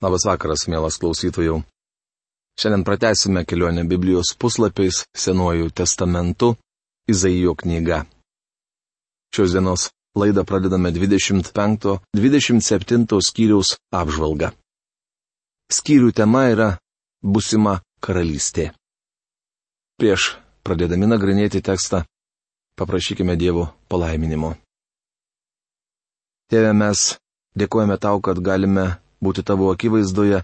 Labas vakaras, mielas klausytojų. Šiandien pratęsime kelionę Biblijos puslapiais Senuoju testamentu Izaijo knyga. Šios dienos laidą pradedame 25-27 skyriaus apžvalgą. Skyrių tema yra Busima karalystė. Prieš pradėdami nagrinėti tekstą, paprašykime Dievo palaiminimo. Tėve, mes dėkojame tau, kad galime būti tavo akivaizdoje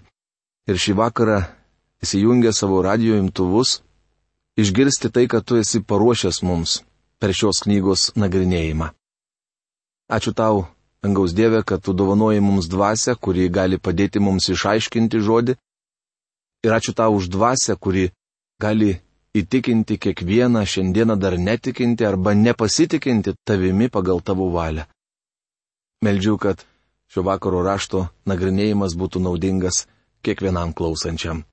ir šį vakarą įsijungę savo radio imtuvus, išgirsti tai, kad tu esi paruošęs mums per šios knygos nagrinėjimą. Ačiū tau, dangaus Dieve, kad tu dovanoji mums dvasę, kuri gali padėti mums išaiškinti žodį. Ir ačiū tau už dvasę, kuri gali įtikinti kiekvieną šiandieną dar netikinti arba nepasitikinti tavimi pagal tavo valią. Meldžiu, kad šio vakaro rašto nagrinėjimas būtų naudingas kiekvienam klausančiam.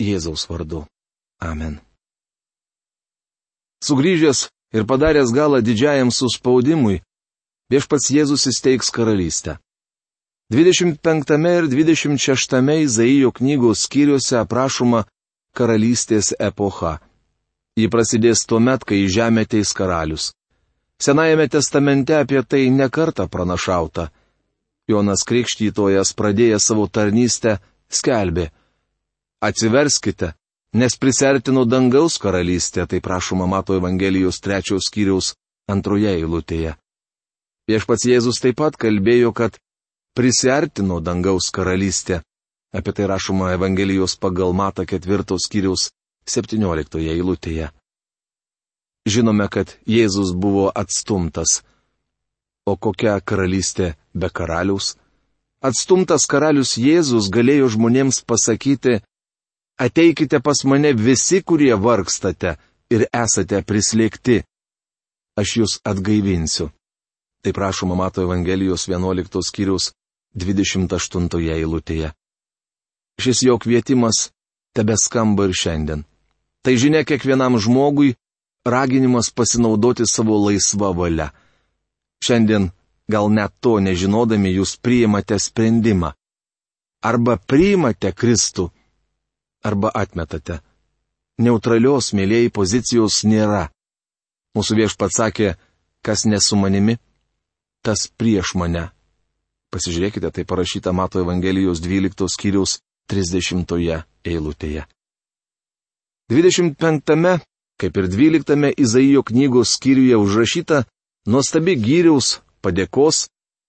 Jėzaus vardu. Amen. Sugryžęs ir padaręs galą didžiajam suspaudimui, viešpats Jėzus įsteigs karalystę. 25 ir 26 Izaijo knygos skyriuose aprašoma karalystės epocha. Ji prasidės tuo met, kai į žemę teis karalius. Senajame testamente apie tai nekarta pranašauta. Jonas Krikštytojas pradėjęs savo tarnystę skelbė. Atsiverskite, nes prisertino dangaus karalystė, tai prašoma Mato Evangelijos trečios skyriaus antroje eilutėje. Viešpats Jėzus taip pat kalbėjo, kad prisertino dangaus karalystė. Apie tai rašoma Evangelijos pagal Mata ketvirtos skyriaus septynioliktoje eilutėje. Žinome, kad Jėzus buvo atstumtas. O kokia karalystė be karaliaus? Atstumtas karalius Jėzus galėjo žmonėms pasakyti, ateikite pas mane visi, kurie vargstate ir esate prislėgti. Aš jūs atgaivinsiu. Tai prašoma Mato Evangelijos 11 skyriaus 28 eilutėje. Šis jo kvietimas tebe skamba ir šiandien. Tai žinia kiekvienam žmogui, raginimas pasinaudoti savo laisvą valią. Šiandien gal net to nežinodami jūs priimate sprendimą. Arba priimate Kristų, arba atmetate. Neutralios mėlyjei pozicijos nėra. Mūsų viešpats sakė, kas nesu manimi, tas prieš mane. Pasižiūrėkite, tai parašyta Mato Evangelijos 12 skyriaus 30 eilutėje. 25, kaip ir 12 Izaijo knygos skyriuje užrašyta nuostabi gyriaus padėkos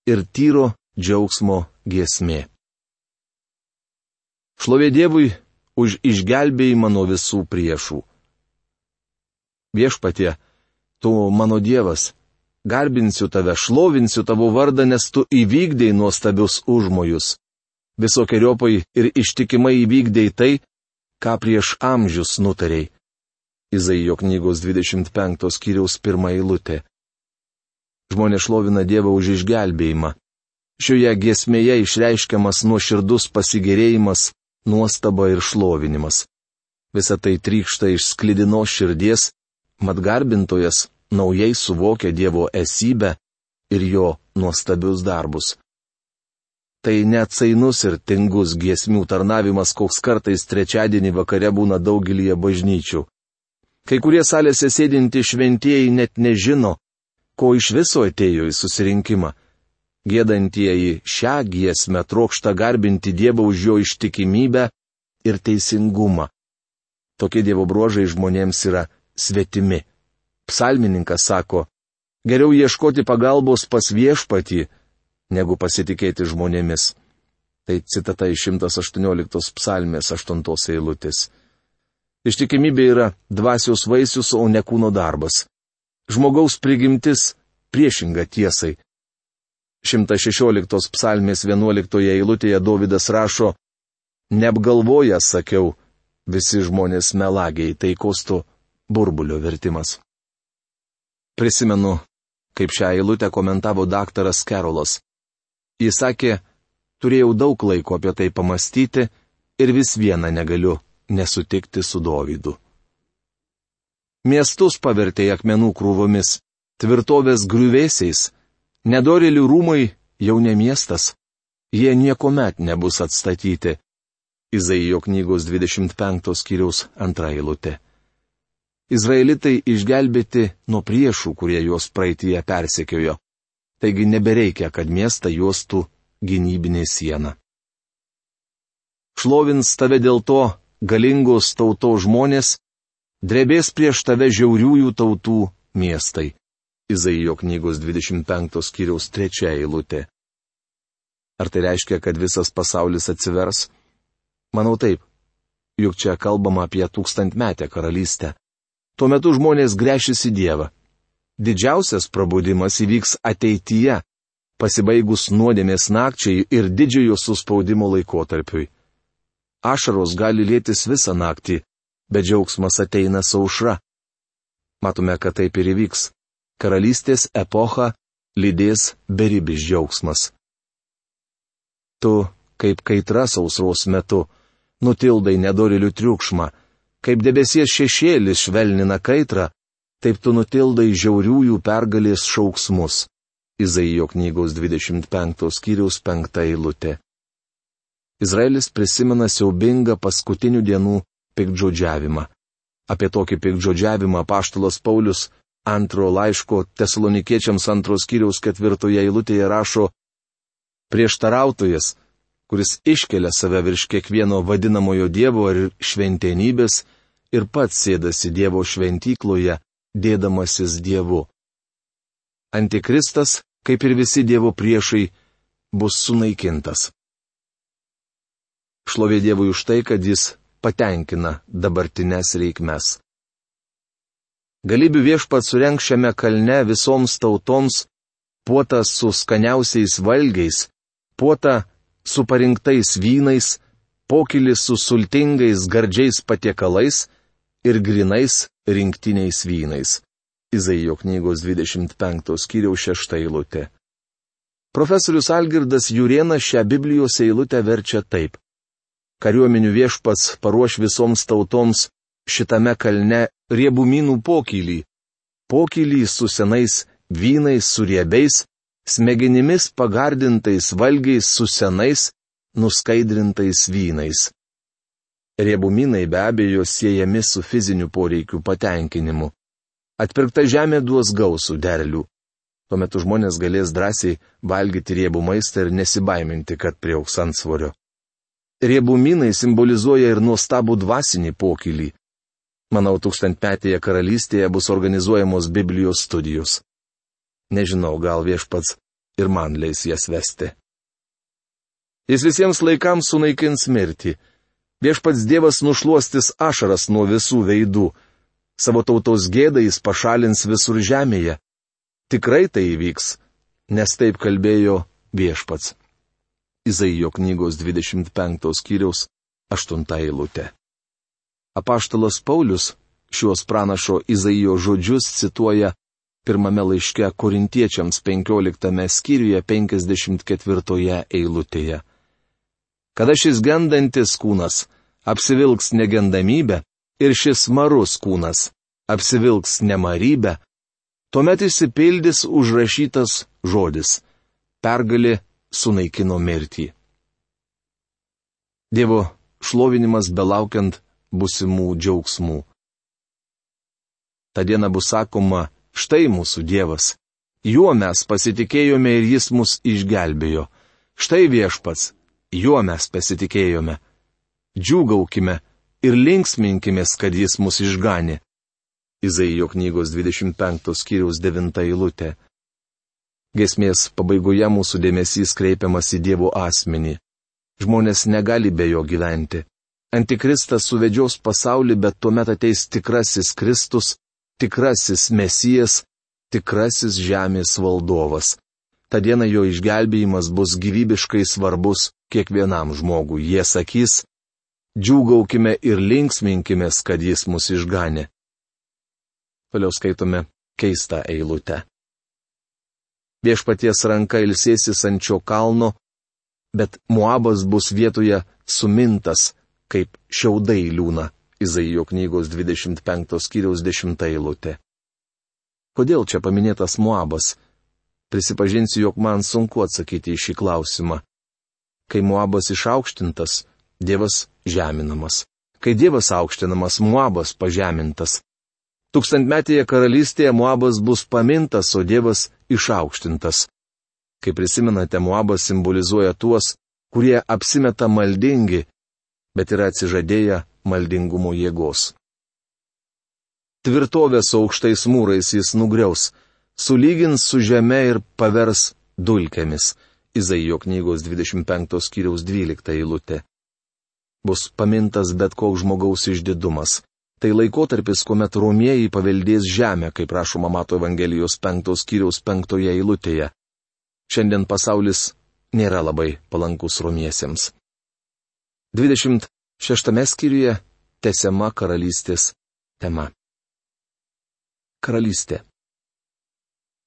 ir tyro džiaugsmo giesmė. Šlovė Dievui už išgelbėjimą nuo visų priešų. Viešpatie, tu mano Dievas, garbinsiu tave, šlovinsiu tavo vardą, nes tu įvykdėjai nuostabius užmojus. Visokiojopai ir ištikimai įvykdėjai tai, ką prieš amžius nutarėjai. Izaijo knygos 25 skyriaus pirmą eilutę. Žmonės šlovina Dievą už išgelbėjimą. Šioje giesmėje išreiškiamas nuoširdus pasigėrėjimas, nuostaba ir šlovinimas. Visa tai trykšta iš sklidinos širdies, mat garbintojas naujai suvokia Dievo esybę ir jo nuostabius darbus. Tai neatsainus ir tingus giesmių tarnavimas, koks kartais trečiadienį vakare būna daugelįje bažnyčių. Kai kurie salėse sėdinti šventieji net nežino, ko iš viso atėjo į susirinkimą. Gėdantieji šią giesmę trokšta garbinti Dievą už jo ištikimybę ir teisingumą. Tokie Dievo bruožai žmonėms yra svetimi. Psalmininkas sako, geriau ieškoti pagalbos pas viešpatį, negu pasitikėti žmonėmis. Tai citata iš 118 psalmės 8 eilutės. Ištikimybė yra dvasios vaisius, o ne kūno darbas žmogaus prigimtis priešinga tiesai. 116 psalmės 11 eilutėje Davidas rašo, Neapgalvoja, sakiau, visi žmonės melagiai, tai kostų burbulio vertimas. Prisimenu, kaip šią eilutę komentavo daktaras Kerolas. Jis sakė, turėjau daug laiko apie tai pamastyti ir vis vieną negaliu nesutikti su Dovydu. Miestus pavertė akmenų krūvomis, tvirtovės griuvėsiais, nedorėlių rūmai jau ne miestas. jie niekuomet nebus atstatyti. Izaijo knygos 25 skyriaus antra eilutė. Izraelitai išgelbėti nuo priešų, kurie juos praeitie persekiojo. Taigi nebereikia, kad miestą juostų gynybinė siena. Šlovins tave dėl to galingos tautos žmonės, drebės prieš tave žiauriųjų tautų miestai. Izaijo knygos 25 skyriaus trečia eilutė. Ar tai reiškia, kad visas pasaulis atsivers? Manau taip. Juk čia kalbama apie tūkstantmetę karalystę. Tuo metu žmonės grešis į Dievą. Didžiausias prabudimas įvyks ateityje, pasibaigus nuodėmės nakčiai ir didžiojo suspaudimo laikotarpiui. Ašaros gali lėtis visą naktį, bet džiaugsmas ateina saušra. Matome, kad taip ir įvyks. Karalystės epocha lydės beribis džiaugsmas tu, kaip kaitra sausros metu, nutildai nedorilių triukšmą, kaip debesies šešėlis švelnina kaitrą, taip tu nutildai žiauriųjų pergalės šauksmus. Izaijo knygos 25 skyriaus 5 eilutė. Izraelis prisimena siaubingą paskutinių dienų pikdžodžiavimą. Apie tokį pikdžodžiavimą paštalas Paulius antro laiško tesalonikiečiams antros skyriaus ketvirtoje eilutėje rašo prieštarautojas, kuris iškelia save virš kiekvieno vadinamojo Dievo ar šventenybės ir pats sėdasi Dievo šventykloje, dėdamasis Dievu. Antikristas, kaip ir visi Dievo priešai, bus sunaikintas. Šlovė Dievui už tai, kad jis patenkina dabartinės reikmes. Galybių viešpat surenk šiame kalne visoms tautoms puotas su skaniausiais valgiais, puota su parinktais vynais, pokylis su sultingais gardžiais patiekalais ir grinais rinktiniais vynais. Izaijo knygos 25 skyriaus 6 eilutė. Profesorius Algirdas Jurienas šią Biblijos eilutę verčia taip. Kariuomenių viešpats paruoš visoms tautoms šitame kalne riebumynų pokylį. Pokylį su senais vynais, su riebiais, smegenimis pagardintais valgiais su senais, nuskaidrintais vynais. Riebumynai be abejo siejami su fiziniu poreikiu patenkinimu. Atpirkta žemė duos gausų derlių. Tuo metu žmonės galės drąsiai valgyti riebų maistą ir nesibaiminti, kad priauks ant svorio. Riebumynai simbolizuoja ir nuostabų dvasinį pokylį. Manau, tūkstantmetėje karalystėje bus organizuojamos Biblijos studijos. Nežinau, gal viešpats ir man leis jas vesti. Jis visiems laikams sunaikins mirtį. Viešpats Dievas nušuostis ašaras nuo visų veidų. Savo tautos gėdą jis pašalins visur žemėje. Tikrai tai įvyks, nes taip kalbėjo viešpats. Izaijo knygos 25 skyriaus 8 eilutė. Apaštalas Paulius šiuos pranašo Izaijo žodžius cituoja pirmame laiške korintiečiams 15 skyriuje 54 eilutėje. Kada šis gendantis kūnas apsivilks negendamybę ir šis marus kūnas apsivilks nemarybę, tuomet įsipildys užrašytas žodis - pergalė sunaikino mirtį. Dievo šlovinimas belaukiant busimų džiaugsmų. Ta diena bus sakoma, Štai mūsų Dievas. Juo mes pasitikėjome ir Jis mus išgelbėjo. Štai viešpats, juo mes pasitikėjome. Džiūgaukime ir linksminkimės, kad Jis mus išganė. Izaijo knygos 25 skyriaus 9 eilutė. Gesmės pabaigoje mūsų dėmesys kreipiamas į Dievo asmenį. Žmonės negali be jo gyventi. Antikristas suvedžios pasaulį, bet tuomet ateis tikrasis Kristus tikrasis mesijas, tikrasis žemės valdovas. Ta diena jo išgelbėjimas bus gyvybiškai svarbus kiekvienam žmogui. Jie sakys, džiūgaukime ir linksminkime, kad jis mus išganė. Toliau skaitome keistą eilutę. Viešpaties ranka ilsėsis ant šio kalno, bet Muabas bus vietoje sumintas, kaip šiaudai liūna. Izaijo knygos 25 skyriaus 10 eilutė. Kodėl čia paminėtas Moabas? Prisipažinsiu, jog man sunku atsakyti į šį klausimą. kai Moabas išaukštintas, Dievas žeminamas. Kai Dievas aukštinamas, Moabas pažemintas. Tūkstantmetėje karalystėje Moabas bus pamintas, o Dievas išaukštintas. Kaip prisimenate, Moabas simbolizuoja tuos, kurie apsimeta maldingi, bet yra atsižadėję maldingumo jėgos. Tvirtovę su aukštais mūrais jis nugriaus, sulygins su žeme ir pavers dulkėmis. Izaijo knygos 25 skyriaus 12 eilutė. Bus pamintas bet koks žmogaus išdidumas. Tai laikotarpis, kuomet romieji paveldės žemę, kaip rašoma Mato Evangelijos 5 skyriaus 5 eilutėje. Šiandien pasaulis nėra labai palankus romiesiems. 26 skyriuje tesiama karalystės tema. Karalystė.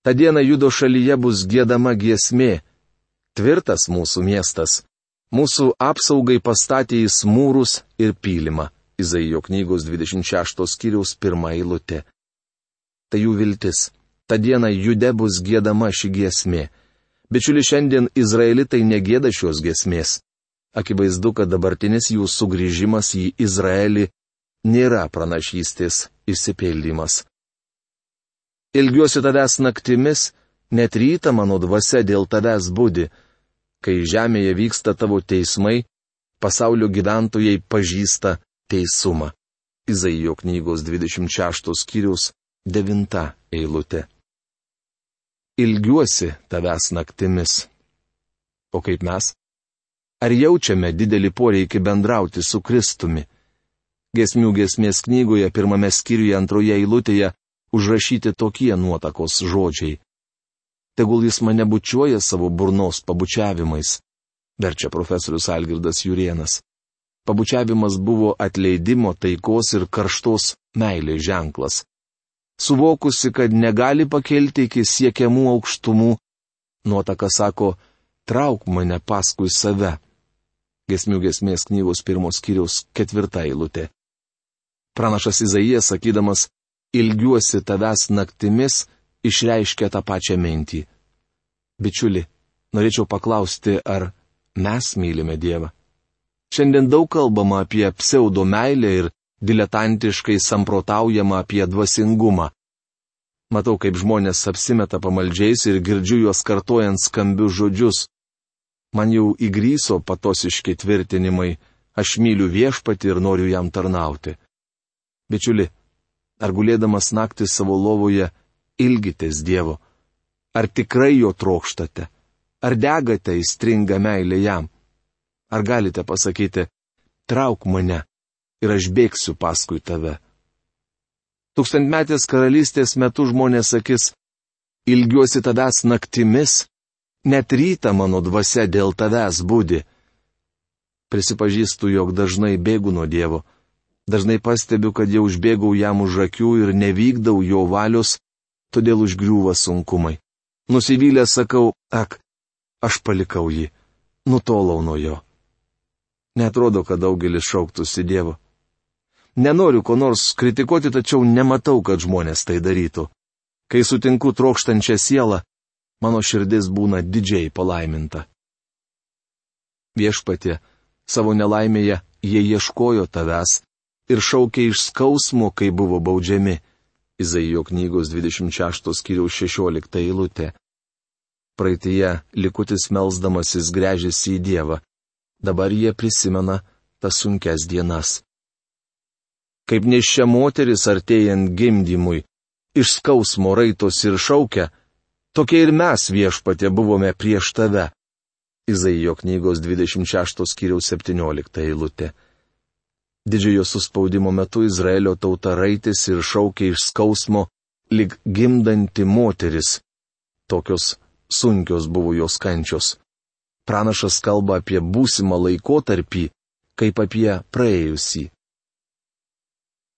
Ta diena judo šalyje bus gėdama giesmė, tvirtas mūsų miestas. Mūsų apsaugai pastatė į smūrus ir pylimą. Izaijo knygos 26 skyriaus pirmą eilutę. Tai jų viltis. Ta diena jude bus gėdama ši giesmė. Bičiuli, šiandien izraelitai negėda šios giesmės. Akivaizdu, kad dabartinis jų sugrįžimas į Izraelį nėra pranašystės išsipildymas. Ilgiuosi tavęs naktimis, net rytą mano dvasia dėl tavęs būdi kai žemėje vyksta tavo teismai, pasaulio gyventojai pažįsta teisumą. Izaijo knygos 26 skyrius 9 eilutė. Ilgiuosi tavęs naktimis. O kaip mes? Ar jaučiame didelį poreikį bendrauti su Kristumi? Gesmių gesmės knygoje pirmame skyriuje antroje eilutėje užrašyti tokie nuotakos žodžiai tegul jis mane bučiuoja savo burnos pabučiavimais, verčia profesorius Algirdas Jurienas. Pabučiavimas buvo atleidimo, taikos ir karštos meilės ženklas. Suvokusi, kad negali pakelti iki siekiamų aukštumų, nuotaka sako, trauk mane paskui save. Gesmių gesmės knygos pirmos kiriaus ketvirta eilutė. Pranašas Izaijas sakydamas, ilgiuosi tavęs naktimis, išreiškia tą pačią mintį. Bičiuli, norėčiau paklausti, ar mes mylime Dievą. Šiandien daug kalbama apie pseudo meilę ir diletantiškai samprotaujama apie dvasingumą. Matau, kaip žmonės apsimeta pamaldžiais ir girdžiu juos kartojant skambius žodžius. Man jau įgryso patosiški tvirtinimai, aš myliu viešpatį ir noriu jam tarnauti. Bičiuli, ar gulėdamas naktį savo lovoje ilgitės Dievo? Ar tikrai jo trokštate? Ar degate įstringą meilę jam? Ar galite pasakyti, trauk mane ir aš bėgsiu paskui tave? Tūkstantmetės karalystės metu žmonės sakys, ilgiuosi tavęs naktimis, net rytą mano dvasia dėl tavęs būdi. Prisipažįstu, jog dažnai bėgu nuo Dievo. Dažnai pastebiu, kad jau užbėgau jam už akių ir nevykdau jo valios, todėl užgriūva sunkumai. Nusivylęs sakau, ak, aš palikau jį, nutolau nuo jo. Netrodo, kad daugelis šauktųsi Dievo. Nenoriu ko nors kritikuoti, tačiau nematau, kad žmonės tai darytų. Kai sutinku trokštančią sielą, mano širdis būna didžiai palaiminta. Viešpatė, savo nelaimėje jie ieškojo tavęs ir šaukė iš skausmo, kai buvo baudžiami. Izaijo knygos 26 skyriaus 16 eilutė. Praeitie likutis melzdamasis grežėsi į Dievą, dabar jie prisimena tas sunkes dienas. Kaip nešia moteris artėjant gimdymui, iš skausmo raitos ir šaukia, tokie ir mes viešpatė buvome prieš tave. Izaijo knygos 26 skyriaus 17 eilutė. Didžiojo suspaudimo metu Izraelio tauta raitis ir šaukė iš skausmo, lik gimdanti moteris. Tokios sunkios buvo jos kančios. Pranašas kalba apie būsimą laikotarpį, kaip apie praėjusį.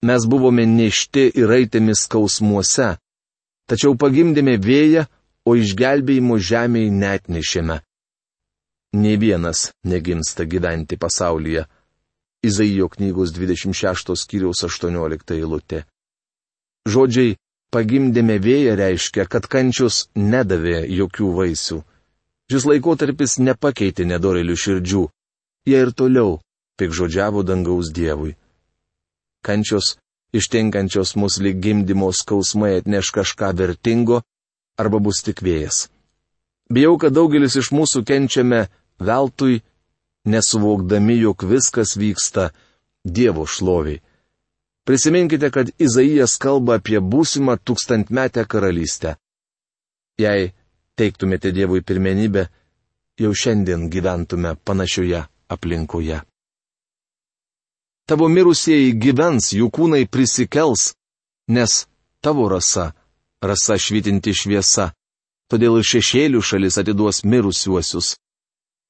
Mes buvome nešti ir raitėmis skausmuose, tačiau pagimdėme vėją, o išgelbėjimo žemėje net nešėme. Ne vienas negimsta gyventi pasaulyje Izaijo knygos 26 skyriaus 18 eilutė. Žodžiai pagimdėme vėją reiškia, kad kančius nedavė jokių vaisių. Šis laikotarpis nepakeitė nedorelių širdžių. Jie ir toliau pikžodžiavo dangaus Dievui. Kančios, ištinkančios mus lyg gimdymo skausmai atneš kažką vertingo arba bus tik vėjas. Bijau, kad daugelis iš mūsų kenčiame veltui, nesuvokdami, jog viskas vyksta Dievo šloviai. Prisiminkite, kad Izaijas kalba apie būsimą tūkstantmetę karalystę. Jei teiktumėte Dievui pirmenybę, jau šiandien gyventume panašioje aplinkoje. Tavo mirusieji gyvens, jų kūnai prisikels, nes tavo rasa, rasa švitinti šviesa, todėl ir šešėlių šalis atiduos mirusiuosius.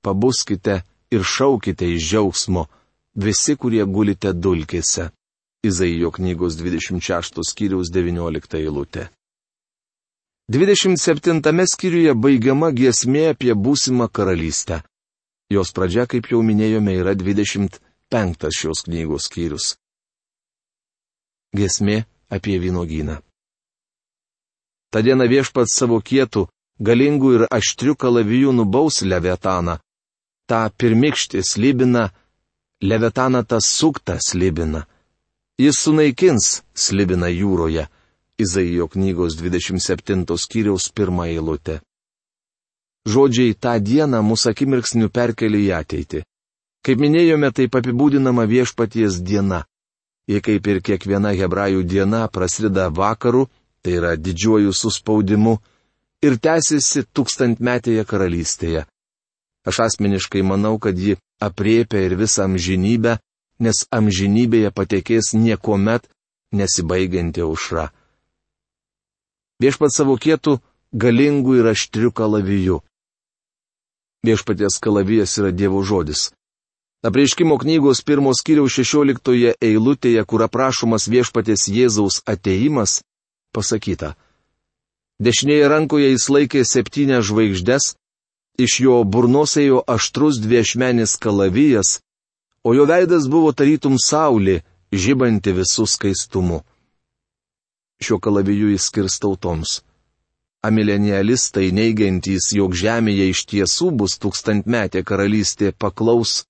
Pabuskite ir šaukite iš džiaugsmo, visi, kurie gulite dulkėse. Izaijo knygos 26 skyriaus 19 eilutė. 27 skyriuje baigiama giesmė apie būsimą karalystę. Jos pradžia, kaip jau minėjome, yra 25 šios knygos skyrius. Giesmė apie vynogyną. Ta diena viešpats savo kietų, galingų ir aštrių kalavijų nubaus Levetaną. Ta pirmikštį slibina, Levetaną tas suktą slibina. Jis sunaikins slibina jūroje. Izaijo knygos 27 skyriaus pirmą eilutę. Žodžiai tą dieną mūsų akimirksnių perkelį į ateitį. Kaip minėjome, taip apibūdinama viešpaties diena. Jie kaip ir kiekviena hebrajų diena prasideda vakaru tai yra didžiuoju suspaudimu, ir tęsiasi tūkstantmetėje karalystėje. Aš asmeniškai manau, kad ji apriepia ir visą amžinybę, nes amžinybėje patekės niekuomet nesibaigianti aušra. Viešpat savo kietų galingų ir aštrių kalavijų. Viešpaties kalavijas yra Dievo žodis. Apreiškimo knygos pirmos kiriaus šešioliktoje eilutėje, kur aprašomas viešpatės Jėzaus ateimas, pasakyta. Dešinėje rankoje jis laikė septynias žvaigždės, iš jo burnos ėjo aštrus dviešmenis kalavijas, o jo veidas buvo tarytum saulė, žibanti visų skaistumu. Šiuo kalaviju jis skirs tautoms. Amilenialistai neigiantys, jog žemėje iš tiesų bus tūkstantmetė karalystė paklaus.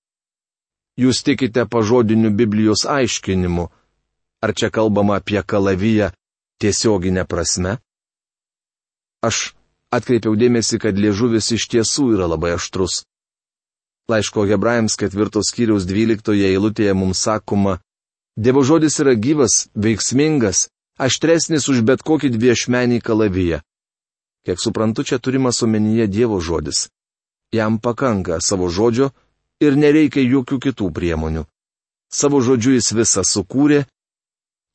Jūs tikite pažodiniu Biblijos aiškinimu. Ar čia kalbama apie kalaviją tiesioginė prasme? Aš atkreipiau dėmesį, kad liežuvis iš tiesų yra labai aštrus. Laiško hebrajams ketvirtos kiriaus dvyliktoje eilutėje mums sakoma, Dievo žodis yra gyvas, veiksmingas, aštresnis už bet kokį dviešmenį kalaviją. Kiek suprantu, čia turimas omenyje Dievo žodis. Jam pakanka savo žodžio ir nereikia jokių kitų priemonių. Savo žodžiu jis visą sukūrė,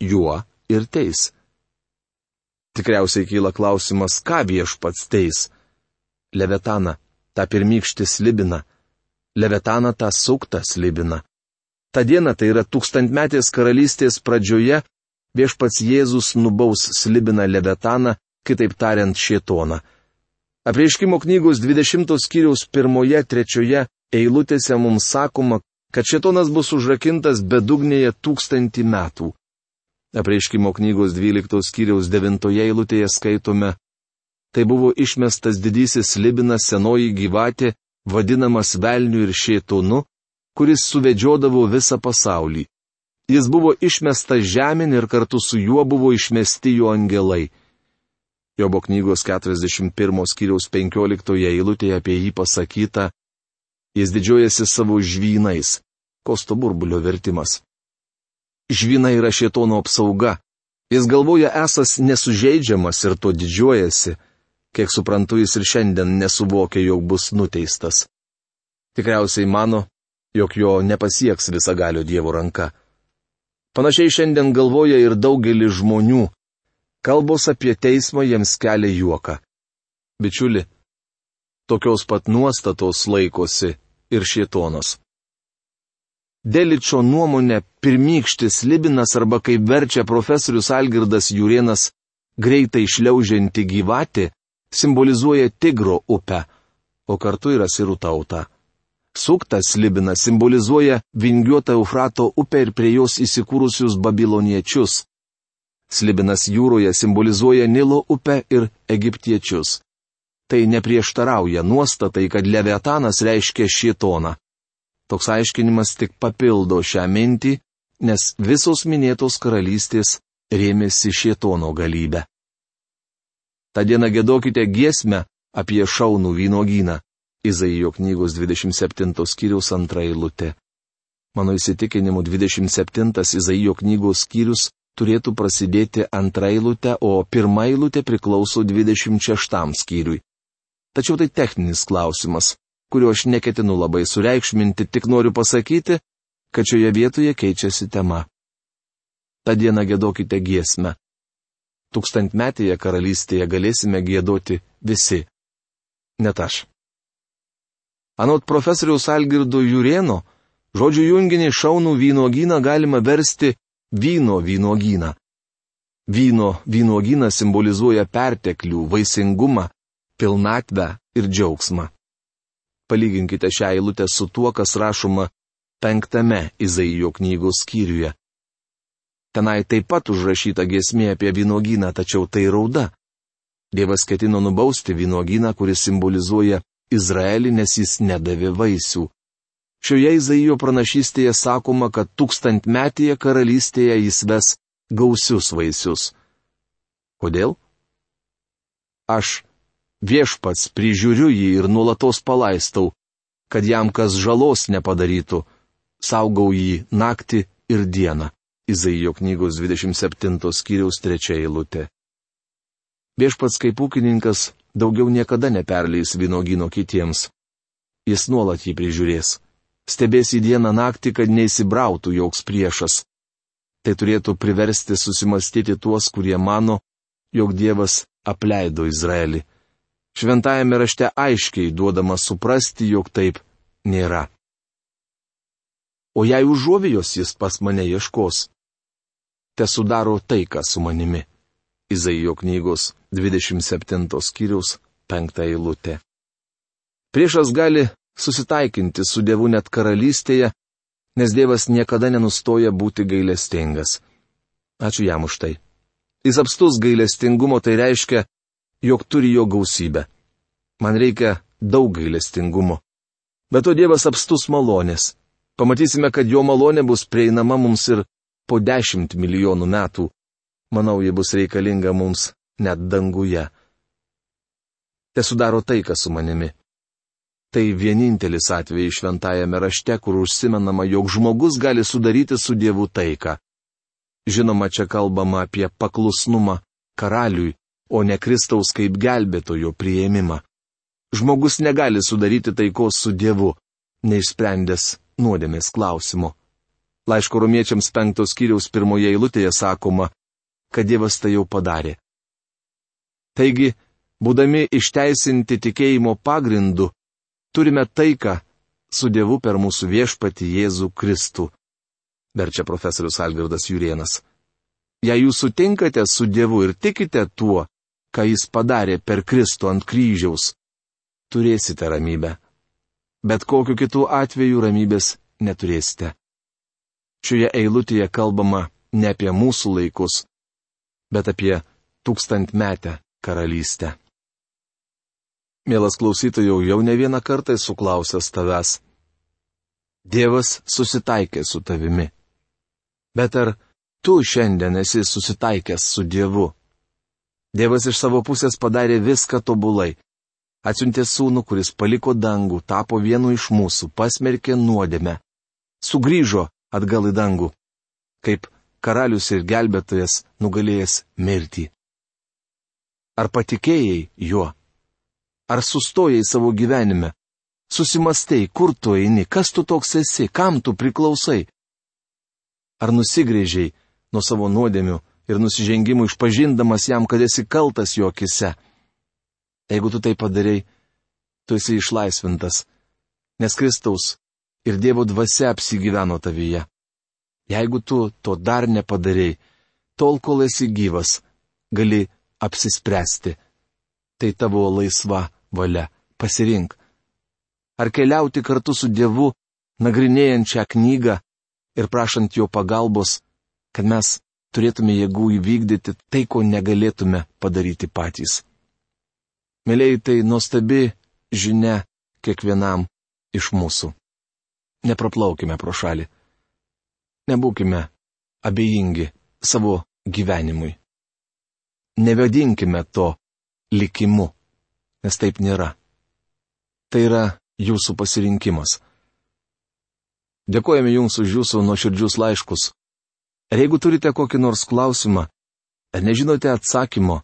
juo ir teis. Tikriausiai kyla klausimas, ką viešpats teis. Levetana, tą pirmykštį slibina. Levetana tą suktą slibina. Ta diena tai yra tūkstantmetės karalystės pradžioje viešpats Jėzus nubaus slibina Levetaną, kitaip tariant, šietoną. Apreiškimo knygos 20 skyriaus pirmoje, trečioje eilutėse mums sakoma, kad šetonas bus užrakintas bedugnėje tūkstantį metų. Apreiškimo knygos 12 skyriaus 9 eilutėje skaitome, tai buvo išmestas didysis libinas senoji gyvatė, vadinamas velniu ir šėtonu, kuris suvedžiodavo visą pasaulį. Jis buvo išmestas žemyn ir kartu su juo buvo išmesti jo angelai. Jobo knygos 41 skyriaus 15 eilutėje apie jį pasakyta, jis didžiuojasi savo žvynais. Kosto burbulio vertimas žvina yra šietono apsauga. Jis galvoja esas nesužeidžiamas ir to didžiuojasi. Kiek suprantu, jis ir šiandien nesuvokia, jog bus nuteistas. Tikriausiai mano, jog jo nepasieks visagalio Dievo ranka. Panašiai šiandien galvoja ir daugelis žmonių. Kalbos apie teismą jiems kelia juoką. Bičiuli, tokios pat nuostatos laikosi ir šietonas. Deličio nuomonė pirmykštis libinas arba kaip verčia profesorius Algirdas Jurienas greitai išliaužianti gyvatė simbolizuoja Tigro upę, o kartu yra sirų tauta. Suktas libinas simbolizuoja vingiuotą Eufrato upę ir prie jos įsikūrusius babiloniečius. Slibinas jūroje simbolizuoja Nilo upę ir egiptiečius. tai neprieštarauja nuostatai, kad Leviatanas reiškia šietoną. Toks aiškinimas tik papildo šią mintį, nes visos minėtos karalystės rėmėsi šietono galybę. Ta diena gėdokite giesmę apie šaunų vynogyną. Izaijo knygos 27 skyriaus antra eilutė. Mano įsitikinimu 27 Izaijo knygos skyrius turėtų prasidėti antrą eilutę, o pirmą eilutę priklauso 26 skyriui. Tačiau tai techninis klausimas, kurio aš neketinu labai sureikšminti, tik noriu pasakyti, kad šioje vietoje keičiasi tema. Ta diena gėdokite giesmę. Tūkstantmetėje karalystėje galėsime gėdoti visi. Net aš. Anot profesoriaus Algirdo Jurieno, žodžių junginį šaunų vynogyną galima versti vyno vynogyną. Vyno vynogynas simbolizuoja perteklių, vaisingumą, pilnatvę ir džiaugsmą. Palyginkite šią eilutę su tuo, kas rašoma penktame Izaijo knygos skyriuje. Tenai taip pat užrašyta giesmė apie vynogyną, tačiau tai rauda. Dievas ketino nubausti vynogyną, kuris simbolizuoja Izraelį, nes jis nedavė vaisių. Šioje Izaijo pranašystėje sakoma, kad tūkstantmetėje karalystėje jis ves gausius vaisius. Kodėl? Aš Viešpats prižiūriu jį ir nuolatos palaistau, kad jam kas žalos nepadarytų, saugau jį naktį ir dieną. Izaijo knygos 27 skyriaus 3 eilutė. Viešpats kaip ūkininkas daugiau niekada neperleis vynogino kitiems. Jis nuolat jį prižiūrės. Stebės į dieną naktį, kad neįsibrautų joks priešas. Tai turėtų priversti susimastyti tuos, kurie mano, jog Dievas apleido Izraelį. Šventajame rašte aiškiai duodama suprasti, jog taip nėra. O jei užuovijos jis pas mane ieškos, te sudaro taiką su manimi. Izaijo knygos 27 skyriaus 5 eilutė. Priešas gali susitaikinti su Dievu net karalystėje, nes Dievas niekada nenustoja būti gailestingas. Ačiū jam už tai. Jis apstus gailestingumo tai reiškia, jog turi jo gausybę. Man reikia daug gailestingumo. Bet to Dievas apstus malonės. Pamatysime, kad jo malonė bus prieinama mums ir po dešimt milijonų metų. Manau, ji bus reikalinga mums net danguje. Te sudaro taiką su manimi. Tai vienintelis atvejai šventajame rašte, kur užsimenama, jog žmogus gali sudaryti su Dievu taiką. Žinoma, čia kalbama apie paklusnumą karaliui, o ne Kristaus kaip gelbėtojo prieimimą. Žmogus negali sudaryti taikos su Dievu, neišsprendęs nuodėmės klausimo. Laiško romiečiams penktos kiriaus pirmoje eilutėje sakoma, kad Dievas tai jau padarė. Taigi, būdami išteisinti tikėjimo pagrindu, turime taiką su Dievu per mūsų viešpati Jėzų Kristų. Verčia profesorius Algirdas Jurienas. Jei jūs sutinkate su Dievu ir tikite tuo, ką jis padarė per Kristų ant kryžiaus, turėsite ramybę. Bet kokiu kitų atveju ramybės neturėsite. Šioje eilutėje kalbama ne apie mūsų laikus, bet apie tūkstantmetę karalystę. Mielas klausytojau, jau ne vieną kartą esu klausęs tavęs. Dievas susitaikė su tavimi. Bet ar tu šiandien esi susitaikęs su Dievu? Dievas iš savo pusės padarė viską tobulai. Atsiuntė sūnų, kuris paliko dangų, tapo vienu iš mūsų, pasmerkė nuodėmę. Sugryžo atgal į dangų, kaip karalius ir gelbėtojas nugalėjęs mirtį. Ar patikėjai juo? Ar sustojai savo gyvenime? Susimastei, kur tu eini, kas tu toks esi, kam tu priklausai? Ar nusigrėžiai nuo savo nuodėmių ir nusižengimų išpažindamas jam, kad esi kaltas jo akise. Jeigu tu tai padarai, tu esi išlaisvintas, nes Kristaus ir Dievo dvasia apsigyveno tavyje. Jeigu tu to dar nepadarai, tol kol esi gyvas, gali apsispręsti. Tai tavo laisva valia. Pasirink. Ar keliauti kartu su Dievu, nagrinėjant šią knygą ir prašant jo pagalbos, kad mes turėtume jėgų įvykdyti tai, ko negalėtume padaryti patys. Mėlyi, tai nuostabi žinia kiekvienam iš mūsų. Nepraplaukime pro šalį. Nebūkime abejingi savo gyvenimui. Nevadinkime to likimu, nes taip nėra. Tai yra jūsų pasirinkimas. Dėkojame Jums už Jūsų nuoširdžius laiškus. Ir jeigu turite kokį nors klausimą, ar nežinote atsakymo,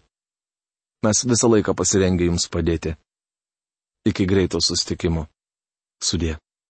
mes visą laiką pasirengę Jums padėti. Iki greito sustikimo. Sudė.